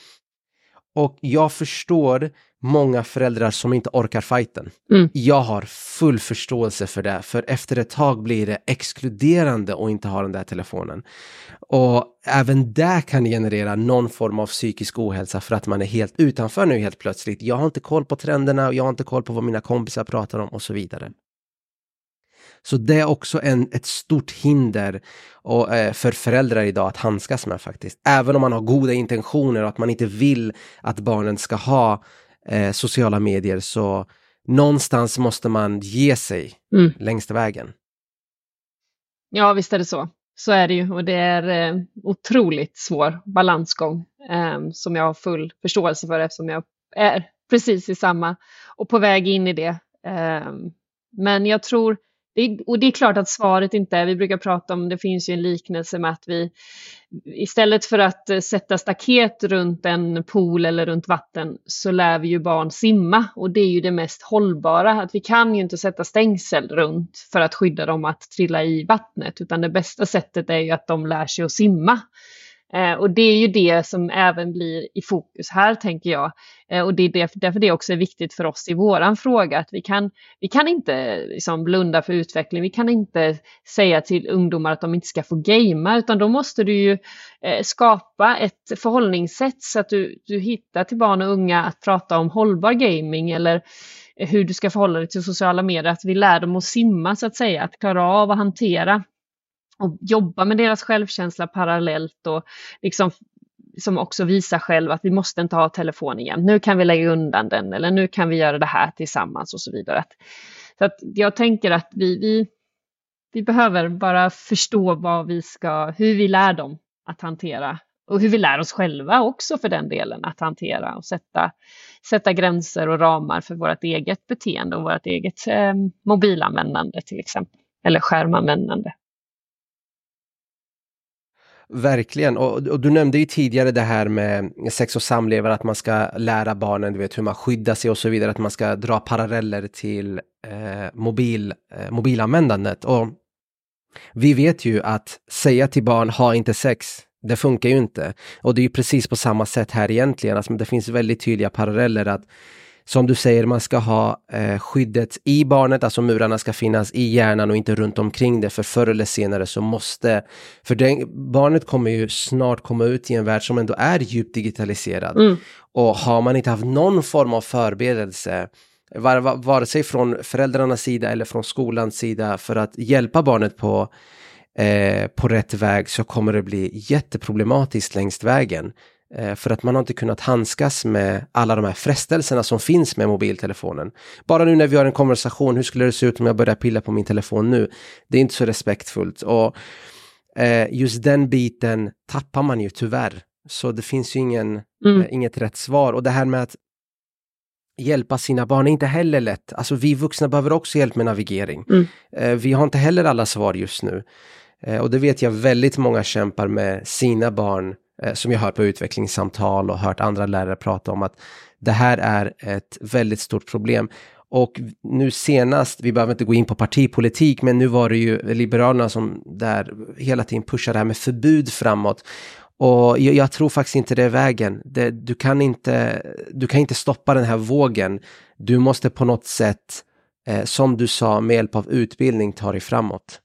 Och jag förstår många föräldrar som inte orkar fighten. Mm. Jag har full förståelse för det, för efter ett tag blir det exkluderande att inte ha den där telefonen. Och även det kan generera någon form av psykisk ohälsa för att man är helt utanför nu helt plötsligt. Jag har inte koll på trenderna och jag har inte koll på vad mina kompisar pratar om och så vidare. Så det är också en, ett stort hinder och, eh, för föräldrar idag att handskas med faktiskt. Även om man har goda intentioner och att man inte vill att barnen ska ha eh, sociala medier så någonstans måste man ge sig mm. längs vägen. Ja, visst är det så. Så är det ju och det är eh, otroligt svår balansgång eh, som jag har full förståelse för eftersom jag är precis i samma och på väg in i det. Eh, men jag tror det, och det är klart att svaret inte är, vi brukar prata om, det finns ju en liknelse med att vi istället för att eh, sätta staket runt en pool eller runt vatten så lär vi ju barn simma och det är ju det mest hållbara. Att vi kan ju inte sätta stängsel runt för att skydda dem att trilla i vattnet utan det bästa sättet är ju att de lär sig att simma. Eh, och det är ju det som även blir i fokus här, tänker jag. Eh, och det är därför det också är viktigt för oss i våran fråga, att vi kan, vi kan inte liksom blunda för utveckling. Vi kan inte säga till ungdomar att de inte ska få gamea, utan då måste du ju eh, skapa ett förhållningssätt så att du, du hittar till barn och unga att prata om hållbar gaming eller eh, hur du ska förhålla dig till sociala medier, att vi lär dem att simma så att säga, att klara av att hantera och jobba med deras självkänsla parallellt och liksom som också visar själv att vi måste inte ha telefon igen. Nu kan vi lägga undan den eller nu kan vi göra det här tillsammans och så vidare. Så att jag tänker att vi, vi, vi behöver bara förstå vad vi ska, hur vi lär dem att hantera och hur vi lär oss själva också för den delen att hantera och sätta, sätta gränser och ramar för vårt eget beteende och vårt eget eh, mobilanvändande till exempel, eller skärmanvändande. Verkligen, och, och, du nämnde ju tidigare det här med sex och samlevnad, att man ska lära barnen du vet, hur man skyddar sig och så vidare, att man ska dra paralleller till eh, mobil, eh, mobilanvändandet. Och vi vet ju att säga till barn, ha inte sex, det funkar ju inte. Och det är ju precis på samma sätt här egentligen, alltså, det finns väldigt tydliga paralleller att som du säger, man ska ha eh, skyddet i barnet, alltså murarna ska finnas i hjärnan och inte runt omkring det, för förr eller senare så måste, för det, barnet kommer ju snart komma ut i en värld som ändå är djupt digitaliserad. Mm. Och har man inte haft någon form av förberedelse, var, var, vare sig från föräldrarnas sida eller från skolans sida, för att hjälpa barnet på eh, på rätt väg så kommer det bli jätteproblematiskt längs vägen. Eh, för att man har inte kunnat handskas med alla de här frestelserna som finns med mobiltelefonen. Bara nu när vi har en konversation, hur skulle det se ut om jag börjar pilla på min telefon nu? Det är inte så respektfullt. Och Eh, just den biten tappar man ju tyvärr. Så det finns ju ingen, mm. eh, inget rätt svar. Och det här med att hjälpa sina barn är inte heller lätt. Alltså vi vuxna behöver också hjälp med navigering. Mm. Vi har inte heller alla svar just nu. Och det vet jag väldigt många kämpar med sina barn Eh, som jag hört på utvecklingssamtal och hört andra lärare prata om att det här är ett väldigt stort problem. Och nu senast, vi behöver inte gå in på partipolitik, men nu var det ju Liberalerna som där hela tiden pushar det här med förbud framåt. Och jag, jag, tror faktiskt inte det är vägen. Det, du, kan inte, du kan inte stoppa den här vågen. Du måste på något sätt, eh, som du sa, med hjälp av utbildning ta dig framåt.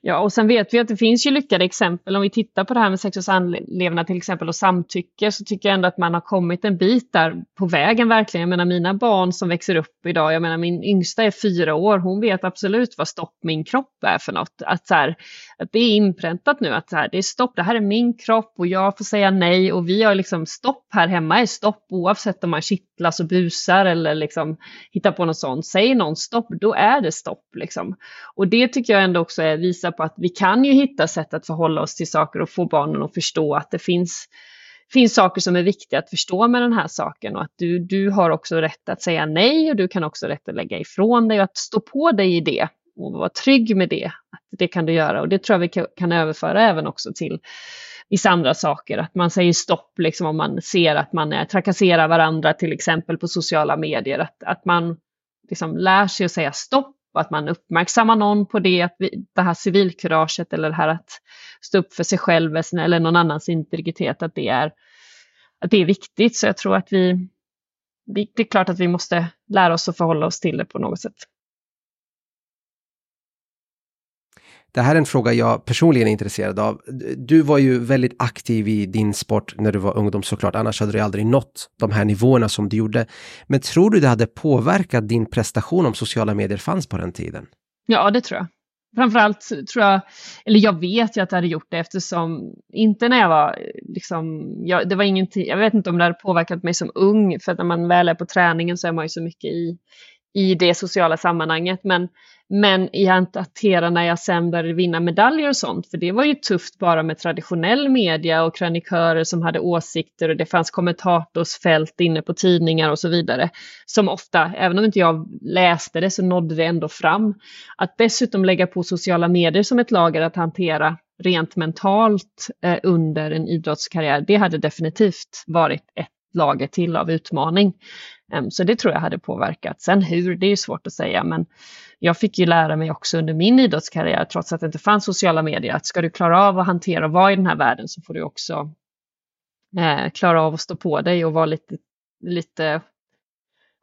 Ja, och sen vet vi att det finns ju lyckade exempel. Om vi tittar på det här med sex och samlevnad till exempel och samtycke så tycker jag ändå att man har kommit en bit där på vägen verkligen. Jag menar mina barn som växer upp idag, jag menar min yngsta är fyra år, hon vet absolut vad stopp min kropp är för något. Att, så här, att det är inpräntat nu att så här, det är stopp, det här är min kropp och jag får säga nej och vi har liksom stopp här hemma är stopp oavsett om man kittlas och busar eller liksom hittar på något sånt. Säger någon stopp, då är det stopp liksom. Och det tycker jag ändå också är visar på att vi kan ju hitta sätt att förhålla oss till saker och få barnen att förstå att det finns, finns saker som är viktiga att förstå med den här saken och att du, du har också rätt att säga nej och du kan också rätt att lägga ifrån dig och att stå på dig i det och vara trygg med det. Att det kan du göra och det tror jag vi kan överföra även också till vissa andra saker. Att man säger stopp liksom om man ser att man är, trakasserar varandra till exempel på sociala medier. Att, att man liksom lär sig att säga stopp och att man uppmärksammar någon på det, att vi, det här civilkuraget eller det här att stå upp för sig själv eller någon annans integritet, att det är, att det är viktigt. Så jag tror att vi, det är klart att vi måste lära oss att förhålla oss till det på något sätt. Det här är en fråga jag personligen är intresserad av. Du var ju väldigt aktiv i din sport när du var ungdom såklart, annars hade du aldrig nått de här nivåerna som du gjorde. Men tror du det hade påverkat din prestation om sociala medier fanns på den tiden? Ja, det tror jag. Framförallt tror jag, eller jag vet ju att det hade gjort det eftersom, inte när jag var, liksom, jag, det var ingenting, jag vet inte om det hade påverkat mig som ung, för att när man väl är på träningen så är man ju så mycket i, i det sociala sammanhanget. Men, men i att hantera när jag sen började vinna medaljer och sånt, för det var ju tufft bara med traditionell media och krönikörer som hade åsikter och det fanns kommentatorsfält inne på tidningar och så vidare. Som ofta, även om inte jag läste det, så nådde det ändå fram. Att dessutom lägga på sociala medier som ett lager att hantera rent mentalt eh, under en idrottskarriär, det hade definitivt varit ett lager till av utmaning. Så det tror jag hade påverkat. Sen hur, det är svårt att säga, men jag fick ju lära mig också under min idrottskarriär, trots att det inte fanns sociala medier, att ska du klara av att hantera och vara i den här världen så får du också eh, klara av att stå på dig och vara lite, lite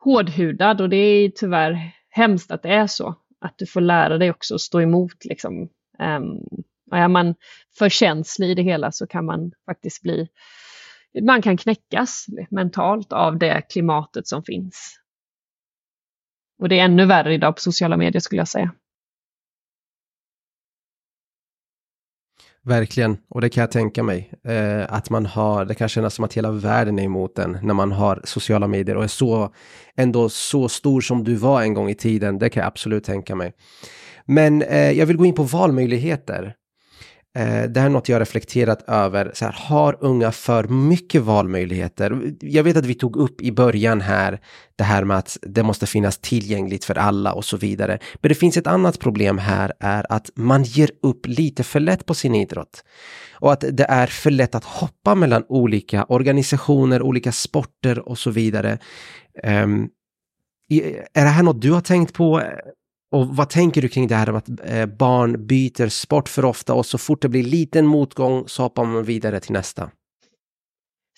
hårdhudad och det är tyvärr hemskt att det är så. Att du får lära dig också att stå emot liksom. Um, och är man för känslig i det hela så kan man faktiskt bli man kan knäckas mentalt av det klimatet som finns. Och det är ännu värre idag på sociala medier skulle jag säga. Verkligen, och det kan jag tänka mig. Eh, att man har, det kan kännas som att hela världen är emot en när man har sociala medier och är så, ändå så stor som du var en gång i tiden. Det kan jag absolut tänka mig. Men eh, jag vill gå in på valmöjligheter. Eh, det här är något jag reflekterat över. Så här, har unga för mycket valmöjligheter? Jag vet att vi tog upp i början här det här med att det måste finnas tillgängligt för alla och så vidare. Men det finns ett annat problem här är att man ger upp lite för lätt på sin idrott. Och att det är för lätt att hoppa mellan olika organisationer, olika sporter och så vidare. Um, är det här något du har tänkt på? Och vad tänker du kring det här med att eh, barn byter sport för ofta och så fort det blir liten motgång så hoppar man vidare till nästa?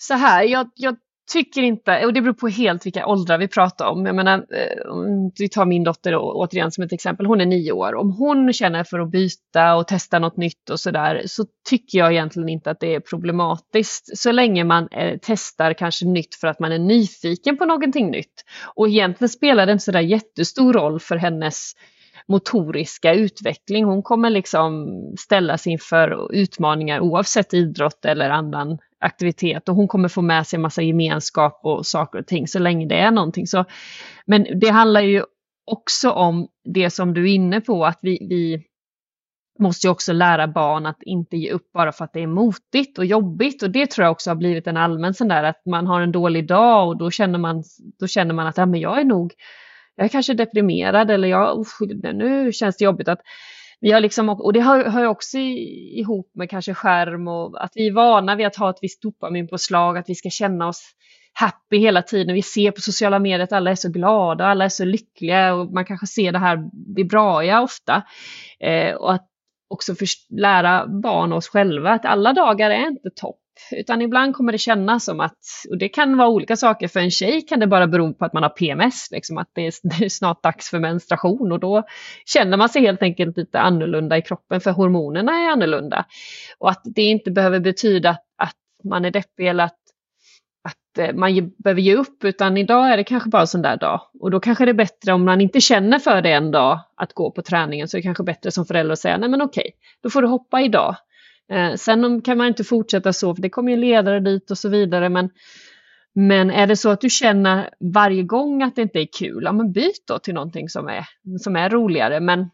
Så här, jag, jag tycker inte, och det beror på helt vilka åldrar vi pratar om. Jag menar, eh, om vi tar min dotter då, återigen som ett exempel, hon är nio år. Om hon känner för att byta och testa något nytt och sådär så tycker jag egentligen inte att det är problematiskt. Så länge man eh, testar kanske nytt för att man är nyfiken på någonting nytt. Och egentligen spelar det inte sådär jättestor roll för hennes motoriska utveckling. Hon kommer liksom ställas inför utmaningar oavsett idrott eller annan aktivitet och hon kommer få med sig massa gemenskap och saker och ting så länge det är någonting. Så, men det handlar ju också om det som du är inne på, att vi, vi måste ju också lära barn att inte ge upp bara för att det är motigt och jobbigt. Och det tror jag också har blivit en allmän sån där att man har en dålig dag och då känner man, då känner man att ja, men jag är nog, jag är kanske deprimerad eller jag, nu känns det jobbigt att vi har liksom, och det hör, hör också ihop med kanske skärm och att vi är vana vid att ha ett visst dopaminpåslag, att vi ska känna oss happy hela tiden. Vi ser på sociala medier att alla är så glada, alla är så lyckliga och man kanske ser det här vibraia ofta. Eh, och att också för, lära barn och oss själva att alla dagar är inte topp. Utan ibland kommer det kännas som att, och det kan vara olika saker, för en tjej kan det bara bero på att man har PMS, liksom att det är, det är snart dags för menstruation och då känner man sig helt enkelt lite annorlunda i kroppen för hormonerna är annorlunda. Och att det inte behöver betyda att man är deppig eller att att eh, man man behöver ge upp, utan idag är det kanske bara en sån där dag. Och då kanske det är bättre om man inte känner för det en dag att gå på träningen, så är det kanske bättre som förälder att säga, nej men okej, då får du hoppa idag. Eh, sen kan man inte fortsätta så, för det kommer ju ledare dit och så vidare, men men är det så att du känner varje gång att det inte är kul, ja men byt då till någonting som är, som är roligare. Men,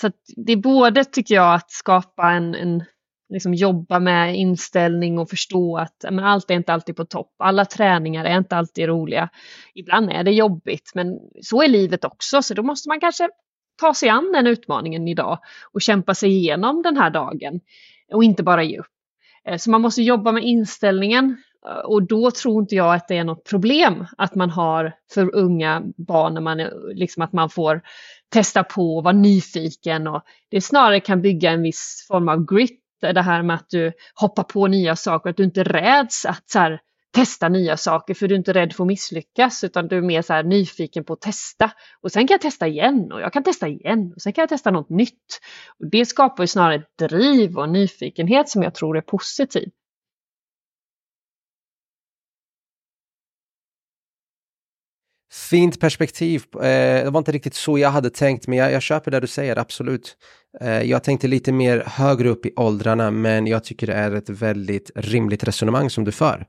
så det är både, tycker jag, att skapa en, en liksom jobba med inställning och förstå att men allt är inte alltid på topp. Alla träningar är inte alltid roliga. Ibland är det jobbigt, men så är livet också, så då måste man kanske ta sig an den utmaningen idag och kämpa sig igenom den här dagen och inte bara ge upp. Eh, så man måste jobba med inställningen eh, och då tror inte jag att det är något problem att man har för unga barn när man liksom att man får testa på och vara nyfiken och det snarare kan bygga en viss form av grit det här med att du hoppar på nya saker, att du inte räds att så här, testa nya saker för du är inte rädd för att misslyckas utan du är mer så här nyfiken på att testa. Och sen kan jag testa igen och jag kan testa igen och sen kan jag testa något nytt. Och det skapar ju snarare driv och nyfikenhet som jag tror är positiv. Fint perspektiv. Eh, det var inte riktigt så jag hade tänkt, men jag, jag köper det du säger, absolut. Eh, jag tänkte lite mer högre upp i åldrarna, men jag tycker det är ett väldigt rimligt resonemang som du för.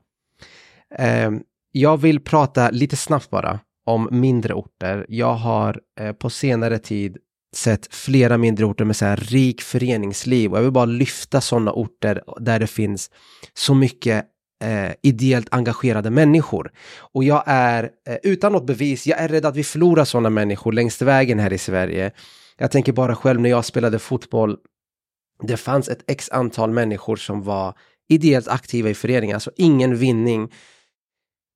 Ehm, jag vill prata lite snabbt bara om mindre orter. Jag har eh, på senare tid sett flera mindre orter med så här rik föreningsliv och jag vill bara lyfta sådana orter där det finns så mycket eh, ideellt engagerade människor. Och jag är, eh, utan något bevis, jag är rädd att vi förlorar sådana människor längs vägen här i Sverige. Jag tänker bara själv när jag spelade fotboll, det fanns ett x antal människor som var ideellt aktiva i föreningar, alltså ingen vinning.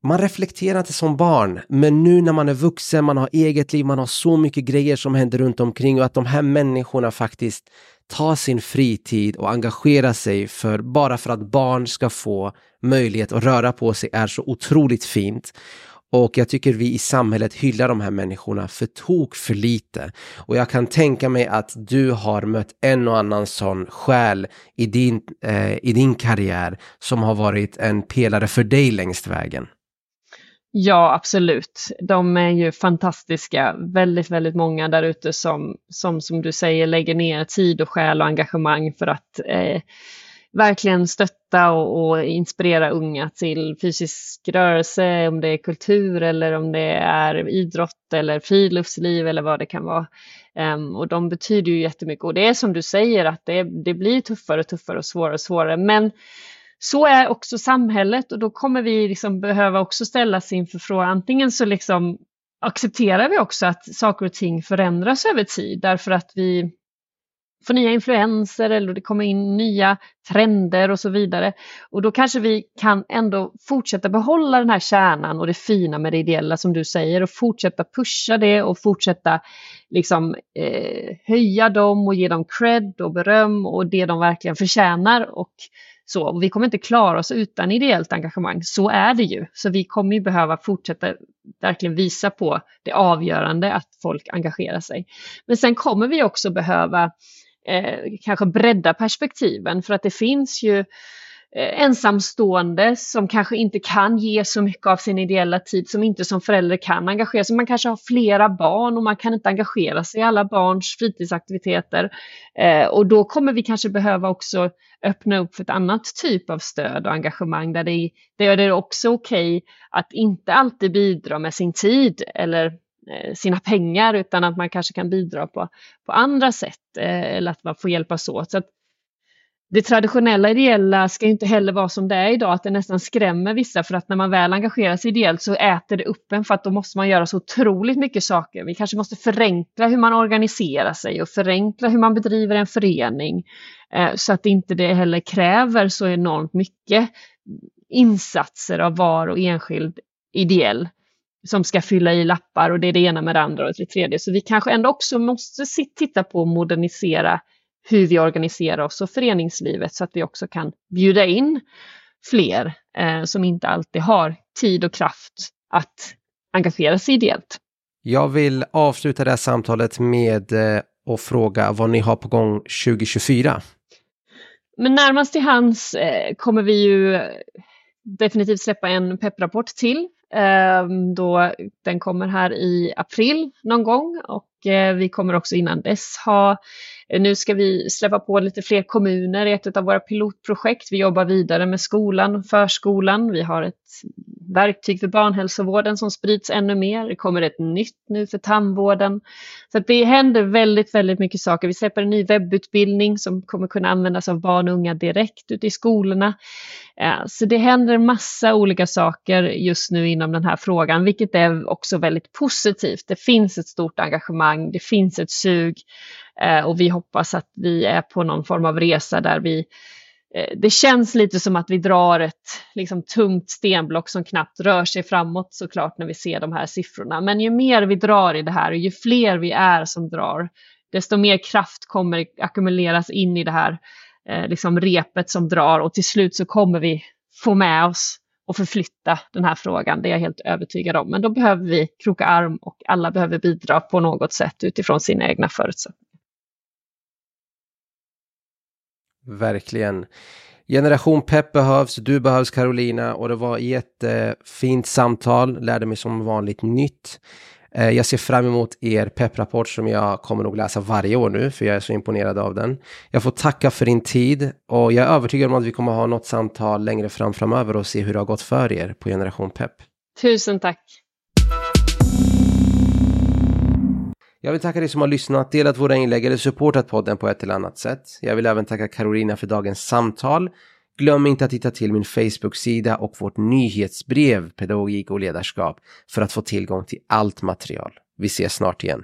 Man reflekterar inte som barn, men nu när man är vuxen, man har eget liv, man har så mycket grejer som händer runt omkring och att de här människorna faktiskt tar sin fritid och engagerar sig för bara för att barn ska få möjlighet att röra på sig är så otroligt fint. Och jag tycker vi i samhället hyllar de här människorna för tok för lite. Och jag kan tänka mig att du har mött en och annan sån själ i din, eh, i din karriär som har varit en pelare för dig längst vägen. Ja, absolut. De är ju fantastiska. Väldigt, väldigt många där ute som, som, som du säger, lägger ner tid och själ och engagemang för att eh, verkligen stötta och, och, inspirera unga till fysisk rörelse, om det är kultur eller om det är idrott eller friluftsliv eller vad det kan vara. Um, och de betyder ju jättemycket och det är som du säger att det, det blir tuffare och tuffare och svårare och svårare. Men så är också samhället och då kommer vi liksom behöva också ställas inför frågan, antingen så liksom accepterar vi också att saker och ting förändras över tid därför att vi får nya influenser eller det kommer in nya trender och så vidare. Och då kanske vi kan ändå fortsätta behålla den här kärnan och det fina med det ideella som du säger och fortsätta pusha det och fortsätta liksom eh, höja dem och ge dem cred och beröm och det de verkligen förtjänar. Och så, och vi kommer inte klara oss utan ideellt engagemang, så är det ju. Så vi kommer ju behöva fortsätta verkligen visa på det avgörande att folk engagerar sig. Men sen kommer vi också behöva eh, kanske bredda perspektiven för att det finns ju Eh, ensamstående som kanske inte kan ge så mycket av sin ideella tid, som inte som förälder kan engagera sig. Man kanske har flera barn och man kan inte engagera sig i alla barns fritidsaktiviteter. Eh, och då kommer vi kanske behöva också öppna upp för ett annat typ av stöd och engagemang där det, där det är också okej okay att inte alltid bidra med sin tid eller eh, sina pengar utan att man kanske kan bidra på, på andra sätt eh, eller att man får hjälpas åt. Så att det traditionella ideella ska inte heller vara som det är idag, att det nästan skrämmer vissa för att när man väl engagerar sig ideellt så äter det upp en för att då måste man göra så otroligt mycket saker. Vi kanske måste förenkla hur man organiserar sig och förenkla hur man bedriver en förening eh, så att inte det heller kräver så enormt mycket insatser av var och enskild ideell som ska fylla i lappar och det är det ena med det andra och det tredje. Så vi kanske ändå också måste titta på att modernisera hur vi organiserar oss och föreningslivet så att vi också kan bjuda in fler eh, som inte alltid har tid och kraft att engagera sig ideellt. Jag vill avsluta det här samtalet med eh, att fråga vad ni har på gång 2024. Men närmast till hands eh, kommer vi ju definitivt släppa en pepprapport till. Eh, då den kommer här i april någon gång och eh, vi kommer också innan dess ha Eh, nu ska vi släppa på lite fler kommuner i ett av våra pilotprojekt. Vi jobbar vidare med skolan, förskolan. Vi har ett verktyg för barnhälsovården som sprids ännu mer. Det kommer ett nytt nu för tandvården. Så det händer väldigt, väldigt mycket saker. Vi släpper en ny webbutbildning som kommer kunna användas av barn och unga direkt ute i skolorna. Eh, så det händer massa olika saker just nu inom den här frågan, vilket är också väldigt positivt. Det finns ett stort engagemang, det finns ett sug Eh, och vi hoppas att vi är på någon form av resa där vi eh, det känns lite som att vi drar ett liksom, tungt stenblock som knappt rör sig framåt såklart när vi ser de här siffrorna. Men ju mer vi drar i det här och ju fler vi är som drar, desto mer kraft kommer ackumuleras in i det här eh, liksom repet som drar och till slut så kommer vi få med oss och förflytta den här frågan. Det är jag helt övertygad om. Men då behöver vi kroka arm och alla behöver bidra på något sätt utifrån sina egna förutsättningar. Verkligen. Generation Pepp behövs, du behövs Carolina och det var jättefint samtal, lärde mig som vanligt nytt. Eh, jag ser fram emot er pepprapport som jag kommer nog läsa varje år nu, för jag är så imponerad av den. Jag får tacka för din tid och jag är övertygad om att vi kommer ha något samtal längre fram framöver och se hur det har gått för er på Generation Pepp. Tusen tack! Jag vill tacka dig som har lyssnat, delat våra inlägg eller supportat podden på ett eller annat sätt. Jag vill även tacka Carolina för dagens samtal. Glöm inte att titta till min Facebook-sida och vårt nyhetsbrev Pedagogik och ledarskap för att få tillgång till allt material. Vi ses snart igen.